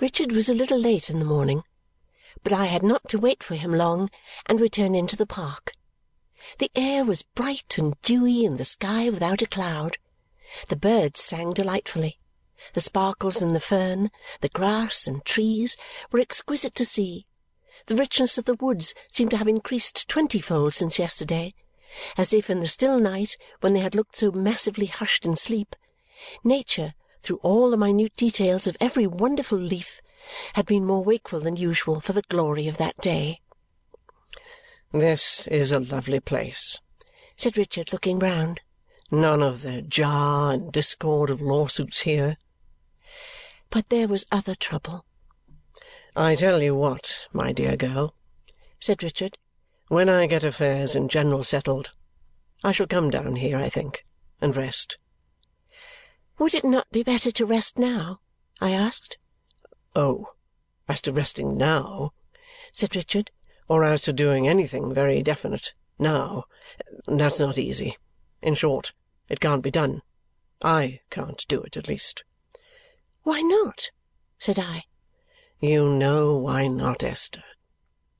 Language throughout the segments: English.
Richard was a little late in the morning, but I had not to wait for him long and returned into the park. The air was bright and dewy and the sky without a cloud. The birds sang delightfully. The sparkles in the fern, the grass, and trees were exquisite to see. The richness of the woods seemed to have increased twentyfold since yesterday, as if in the still night when they had looked so massively hushed in sleep, nature, through all the minute details of every wonderful leaf, had been more wakeful than usual for the glory of that day. "This is a lovely place," said Richard, looking round. "None of the jar and discord of lawsuits here." But there was other trouble. "I tell you what, my dear girl," said Richard, "when I get affairs in general settled, I shall come down here, I think, and rest." "Would it not be better to rest now?" I asked. "Oh! As to resting now," said Richard, "or as to doing anything very definite now, that's not easy. In short, it can't be done. I can't do it, at least." "Why not?" said I. You know why not, Esther.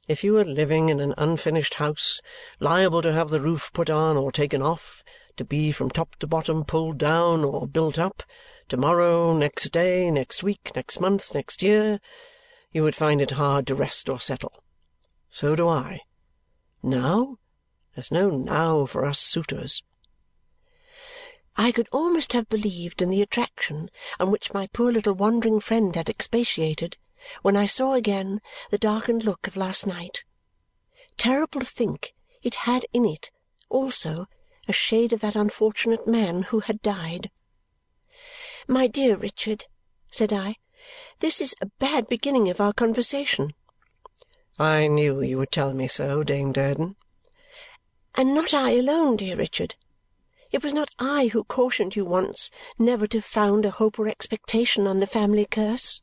If you were living in an unfinished house, liable to have the roof put on or taken off, to be from top to bottom pulled down or built up, to morrow, next day, next week, next month, next year, you would find it hard to rest or settle. So do I. Now? There's no now for us suitors. I could almost have believed in the attraction on which my poor little wandering friend had expatiated when I saw again the darkened look of last night. Terrible to think it had in it, also, a shade of that unfortunate man who had died. "My dear Richard," said I, "this is a bad beginning of our conversation." "I knew you would tell me so, Dame Durden." "And not I alone, dear Richard. It was not I who cautioned you once never to found a hope or expectation on the family curse.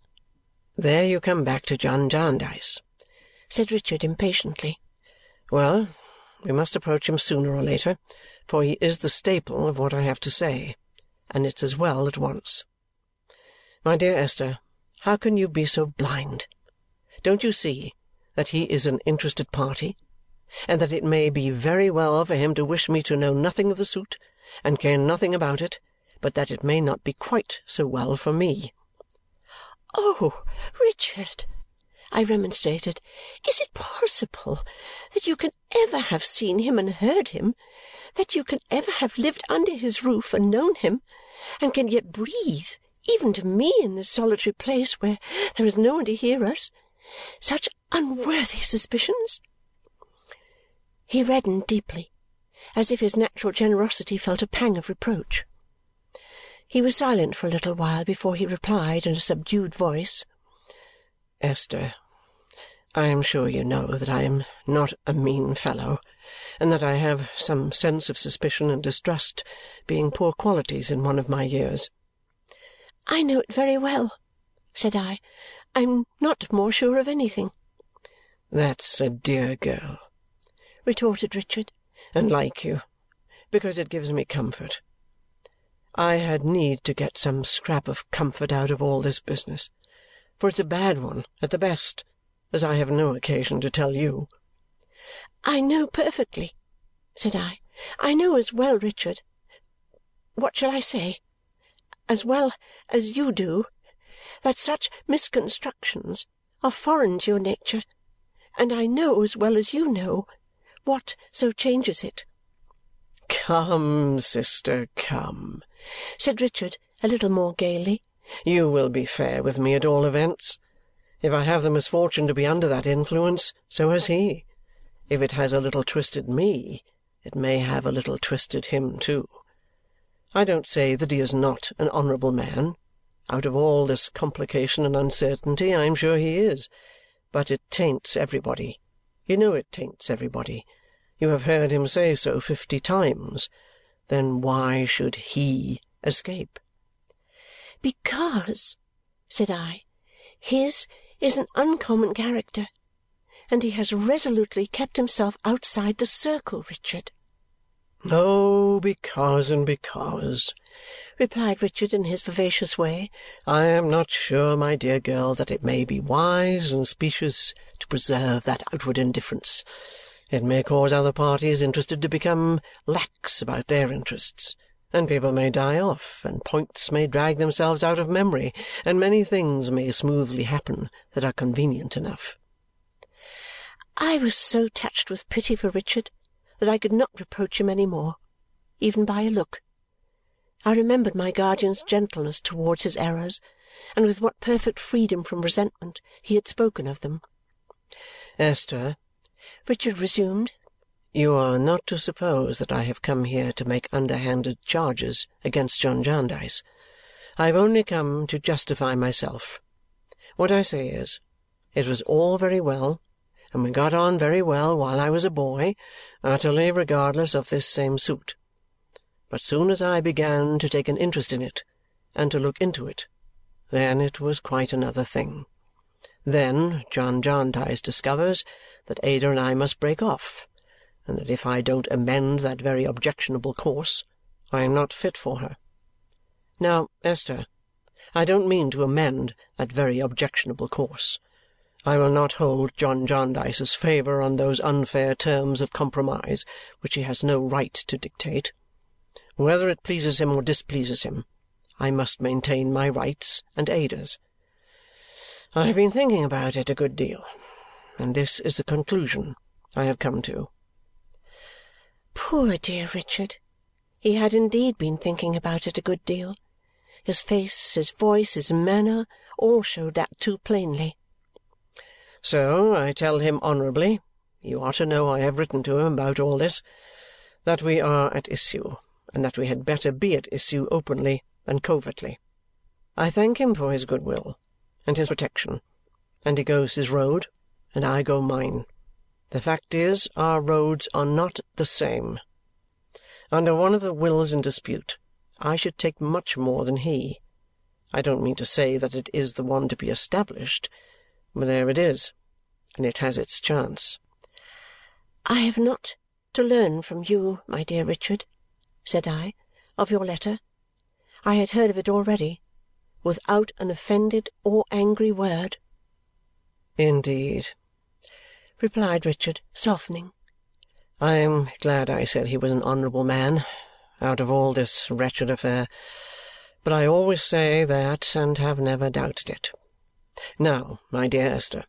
There you come back to John Jarndyce," said Richard impatiently. "Well, we must approach him sooner or later, for he is the staple of what I have to say, and it's as well at once. My dear Esther, how can you be so blind? Don't you see that he is an interested party and that it may be very well for him to wish me to know nothing of the suit and care nothing about it, but that it may not be quite so well for me? "Oh, Richard!" I remonstrated. "Is it possible that you can ever have seen him and heard him, that you can ever have lived under his roof and known him, and can yet breathe, even to me in this solitary place where there is no one to hear us, such unworthy suspicions?" He reddened deeply, as if his natural generosity felt a pang of reproach. He was silent for a little while before he replied in a subdued voice, "Esther, I am sure you know that I am not a mean fellow and that I have some sense of suspicion and distrust being poor qualities in one of my years." "I know it very well," said I. "I am not more sure of anything." "That's a dear girl," retorted Richard, "and like you, because it gives me comfort. I had need to get some scrap of comfort out of all this business, for it's a bad one at the best, as I have no occasion to tell you." "I know perfectly," said I. "I know as well, Richard what shall I say? as well as you do that such misconstructions are foreign to your nature, and I know as well as you know what so changes it." "Come, sister, come!" said Richard a little more gaily. "You will be fair with me at all events. If I have the misfortune to be under that influence, so has he. If it has a little twisted me, it may have a little twisted him too. I don't say that he is not an honourable man. Out of all this complication and uncertainty, I am sure he is. But it taints everybody. You know it taints everybody. You have heard him say so fifty times then why should he escape? "Because," said I, "his is an uncommon character, and he has resolutely kept himself outside the circle, Richard." "Oh, because and because!" replied Richard in his vivacious way. I am not sure, my dear girl, that it may be wise and specious to preserve that outward indifference. It may cause other parties interested to become lax about their interests, and people may die off, and points may drag themselves out of memory, and many things may smoothly happen that are convenient enough. I was so touched with pity for Richard that I could not reproach him any more, even by a look. I remembered my guardian's gentleness towards his errors, and with what perfect freedom from resentment he had spoken of them. Esther, Richard resumed, you are not to suppose that I have come here to make underhanded charges against John Jarndyce. I have only come to justify myself. What I say is, it was all very well, and we got on very well while I was a boy, utterly regardless of this same suit. But soon as I began to take an interest in it and to look into it, then it was quite another thing. Then John Jarndyce discovers that Ada and I must break off, and that if I don't amend that very objectionable course, I am not fit for her. Now, Esther, I don't mean to amend that very objectionable course. I will not hold John Jarndyce's favour on those unfair terms of compromise which he has no right to dictate. Whether it pleases him or displeases him, I must maintain my rights and Ada's. I have been thinking about it a good deal, and this is the conclusion I have come to. Poor dear Richard! He had indeed been thinking about it a good deal. His face, his voice, his manner, all showed that too plainly. So I tell him honourably you ought to know I have written to him about all this that we are at issue and that we had better be at issue openly than covertly. I thank him for his good will and his protection, and he goes his road, and I go mine. The fact is, our roads are not the same. Under one of the wills in dispute, I should take much more than he. I don't mean to say that it is the one to be established, but there it is, and it has its chance. I have not to learn from you, my dear Richard, said I, of your letter I had heard of it already without an offended or angry word. Indeed, replied Richard, softening. I am glad I said he was an honourable man out of all this wretched affair, but I always say that and have never doubted it. Now, my dear Esther,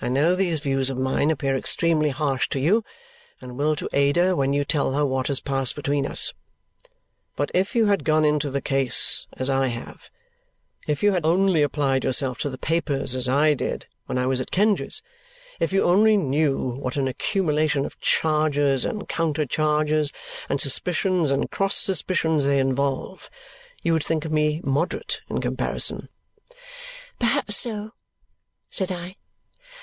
I know these views of mine appear extremely harsh to you, and will to Ada when you tell her what has passed between us. But if you had gone into the case as I have, if you had only applied yourself to the papers as I did when I was at Kenge's, if you only knew what an accumulation of charges and counter-charges and suspicions and cross-suspicions they involve, you would think me moderate in comparison. Perhaps so, said I.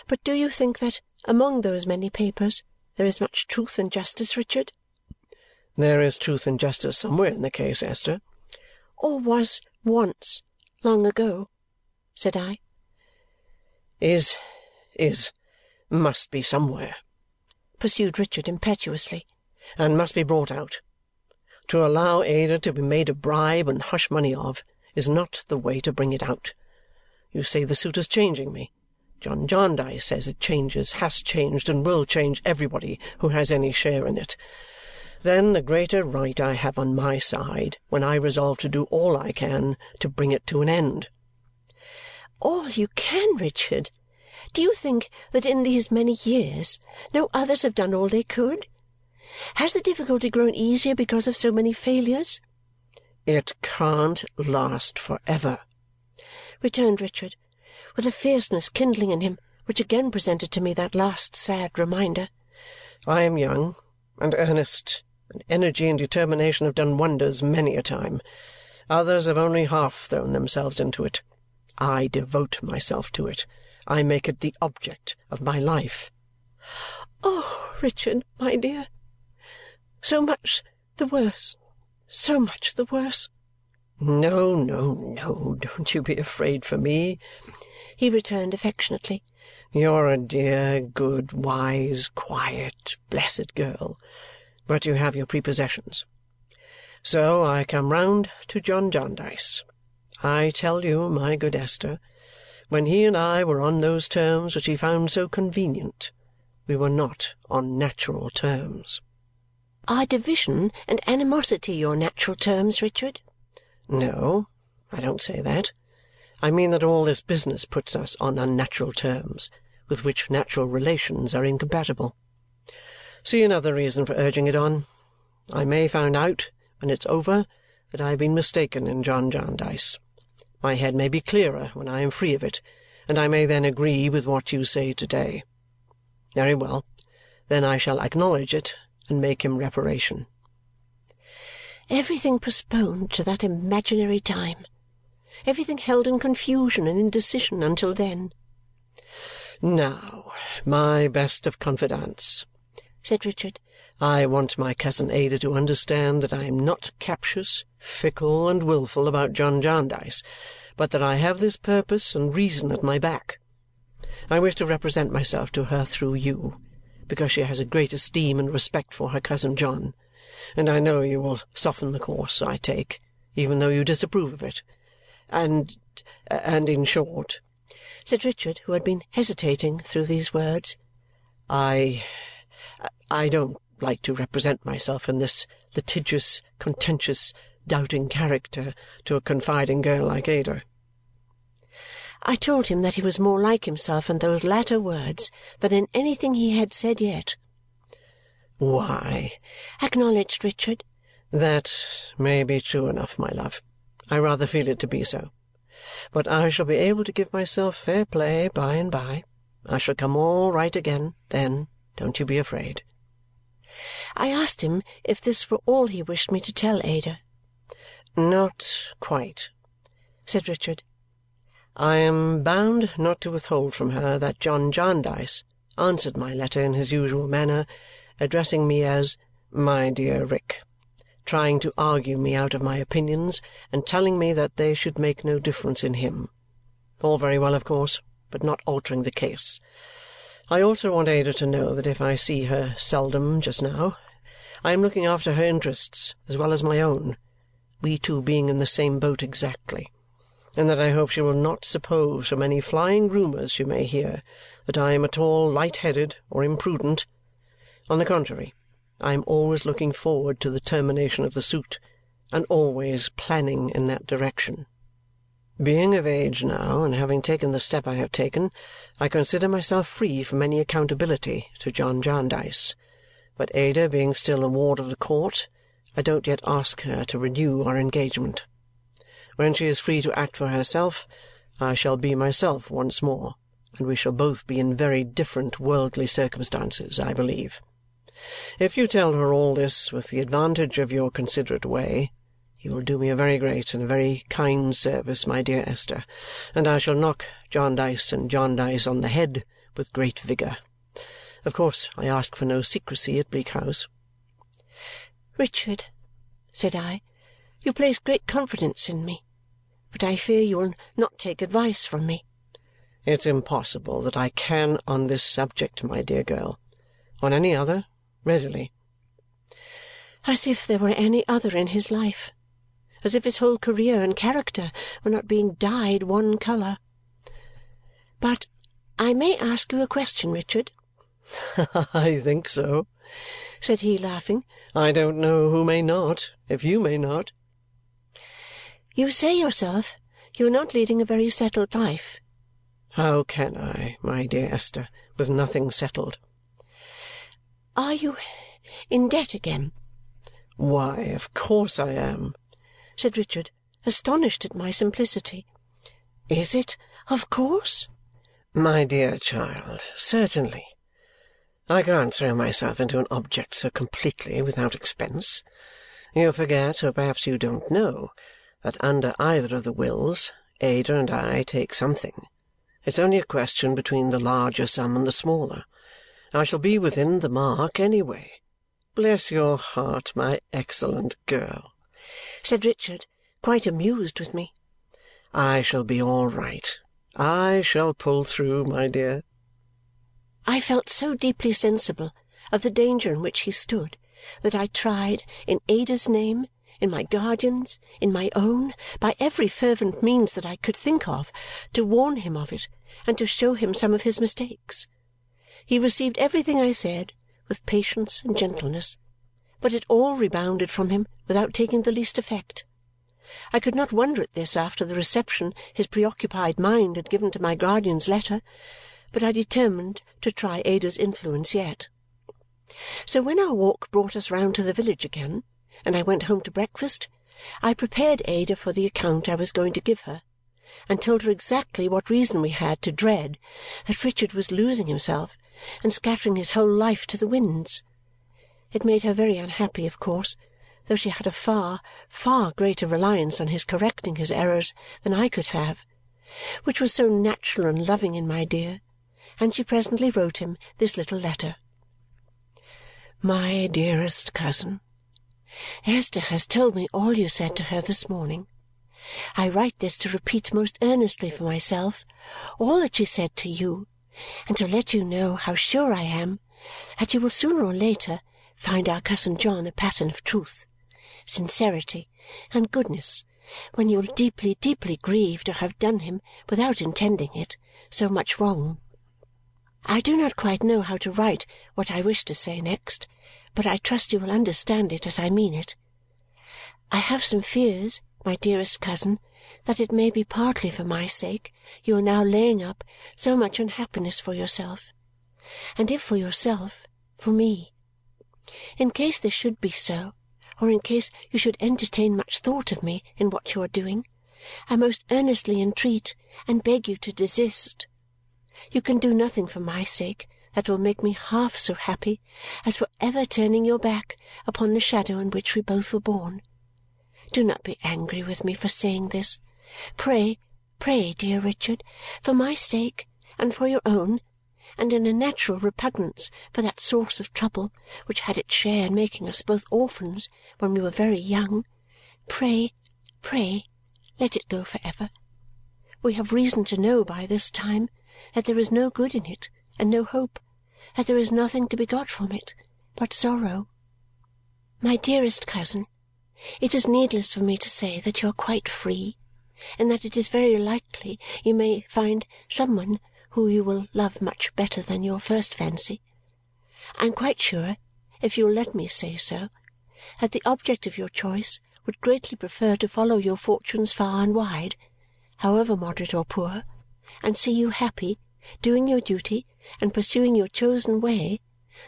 But do you think that among those many papers there is much truth and justice, Richard? There is truth and justice somewhere in the case, Esther. Or was once, long ago, said I. Is, is, must be somewhere, pursued Richard impetuously, and must be brought out. To allow Ada to be made a bribe and hush money of is not the way to bring it out. You say the suit is changing me. John Jarndyce says it changes, has changed, and will change everybody who has any share in it then the greater right I have on my side when I resolve to do all I can to bring it to an end. All you can, Richard? Do you think that in these many years no others have done all they could? Has the difficulty grown easier because of so many failures? It can't last for ever, returned Richard, with a fierceness kindling in him which again presented to me that last sad reminder. I am young and earnest and energy and determination have done wonders many a time. Others have only half thrown themselves into it. I devote myself to it. I make it the object of my life. Oh, Richard, my dear, so much the worse, so much the worse. No, no, no, don't you be afraid for me, he returned affectionately. You're a dear, good, wise, quiet, blessed girl but you have your prepossessions. So I come round to John Jarndyce. I tell you, my good Esther, when he and I were on those terms which he found so convenient, we were not on natural terms. Are division and animosity your natural terms, Richard? No, I don't say that. I mean that all this business puts us on unnatural terms, with which natural relations are incompatible. See another reason for urging it on. I may find out, when it's over, that I have been mistaken in John Jarndyce. My head may be clearer when I am free of it, and I may then agree with what you say to-day. Very well. Then I shall acknowledge it and make him reparation. Everything postponed to that imaginary time. Everything held in confusion and indecision until then. Now, my best of confidants, said Richard, I want my cousin Ada to understand that I am not captious, fickle, and wilful about John Jarndyce, but that I have this purpose and reason at my back. I wish to represent myself to her through you, because she has a great esteem and respect for her cousin John, and I know you will soften the course I take, even though you disapprove of it. And uh, and in short, said Richard, who had been hesitating through these words, I I don't like to represent myself in this litigious, contentious, doubting character to a confiding girl like Ada. I told him that he was more like himself in those latter words than in anything he had said yet. Why, acknowledged Richard, that may be true enough, my love. I rather feel it to be so. But I shall be able to give myself fair play by and by. I shall come all right again, then, don't you be afraid. I asked him if this were all he wished me to tell Ada. Not quite, said Richard. I am bound not to withhold from her that John Jarndyce answered my letter in his usual manner, addressing me as my dear Rick, trying to argue me out of my opinions and telling me that they should make no difference in him. All very well, of course, but not altering the case. I also want Ada to know that if I see her seldom just now, I am looking after her interests as well as my own, we two being in the same boat exactly and that I hope she will not suppose from any flying rumours she may hear that I am at all light-headed or imprudent. On the contrary, I am always looking forward to the termination of the suit, and always planning in that direction. Being of age now, and having taken the step I have taken, I consider myself free from any accountability to John Jarndyce. But Ada being still a ward of the court, I don't yet ask her to renew our engagement. When she is free to act for herself, I shall be myself once more, and we shall both be in very different worldly circumstances, I believe. If you tell her all this with the advantage of your considerate way, you will do me a very great and a very kind service, my dear Esther, and I shall knock Jarndyce and Jarndyce on the head with great vigour. Of course I ask for no secrecy at Bleak House. Richard, said I, you place great confidence in me but I fear you will not take advice from me. It's impossible that I can on this subject, my dear girl. On any other, readily. As if there were any other in his life. As if his whole career and character were not being dyed one colour. But I may ask you a question, Richard? I think so, said he, laughing. I don't know who may not, if you may not. You say yourself you are not leading a very settled life. How can I, my dear Esther, with nothing settled? Are you in debt again? Why, of course I am, said Richard, astonished at my simplicity. Is it of course? My dear child, certainly. I can't throw myself into an object so completely without expense. You forget, or perhaps you don't know, that under either of the wills Ada and I take something. It's only a question between the larger sum and the smaller. I shall be within the mark anyway. Bless your heart, my excellent girl, said Richard, quite amused with me. I shall be all right. I shall pull through, my dear. I felt so deeply sensible of the danger in which he stood that I tried, in Ada's name in my guardian's, in my own, by every fervent means that I could think of, to warn him of it and to show him some of his mistakes. He received everything I said with patience and gentleness, but it all rebounded from him without taking the least effect. I could not wonder at this after the reception his preoccupied mind had given to my guardian's letter, but I determined to try Ada's influence yet. So when our walk brought us round to the village again, and I went home to breakfast, I prepared Ada for the account I was going to give her and told her exactly what reason we had to dread that Richard was losing himself and scattering his whole life to the winds. It made her very unhappy, of course, though she had a far, far greater reliance on his correcting his errors than I could have, which was so natural and loving in my dear, and she presently wrote him this little letter. My dearest cousin, Esther has told me all you said to her this morning. I write this to repeat most earnestly for myself all that she said to you and to let you know how sure I am that you will sooner or later find our cousin John a pattern of truth, sincerity, and goodness when you will deeply, deeply grieve to have done him, without intending it, so much wrong. I do not quite know how to write what I wish to say next, but I trust you will understand it as I mean it. I have some fears, my dearest cousin, that it may be partly for my sake you are now laying up so much unhappiness for yourself, and if for yourself, for me. In case this should be so, or in case you should entertain much thought of me in what you are doing, I most earnestly entreat and beg you to desist. You can do nothing for my sake that will make me half so happy as for ever turning your back upon the shadow in which we both were born. Do not be angry with me for saying this. Pray, pray, dear Richard, for my sake and for your own, and in a natural repugnance for that source of trouble which had its share in making us both orphans when we were very young, pray, pray, let it go for ever. We have reason to know by this time that there is no good in it and no hope, that there is nothing to be got from it but sorrow. My dearest cousin, it is needless for me to say that you are quite free and that it is very likely you may find some one who you will love much better than your first fancy. I am quite sure, if you will let me say so, that the object of your choice would greatly prefer to follow your fortunes far and wide, however moderate or poor, and see you happy, doing your duty and pursuing your chosen way,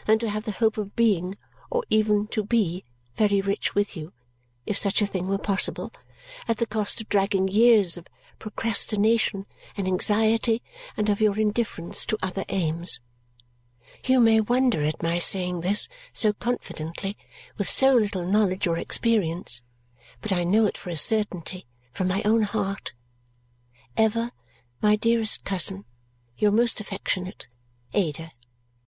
than to have the hope of being, or even to be, very rich with you, if such a thing were possible, at the cost of dragging years of procrastination and anxiety and of your indifference to other aims. You may wonder at my saying this so confidently, with so little knowledge or experience, but I know it for a certainty from my own heart. Ever, my dearest cousin, your most affectionate, Ada.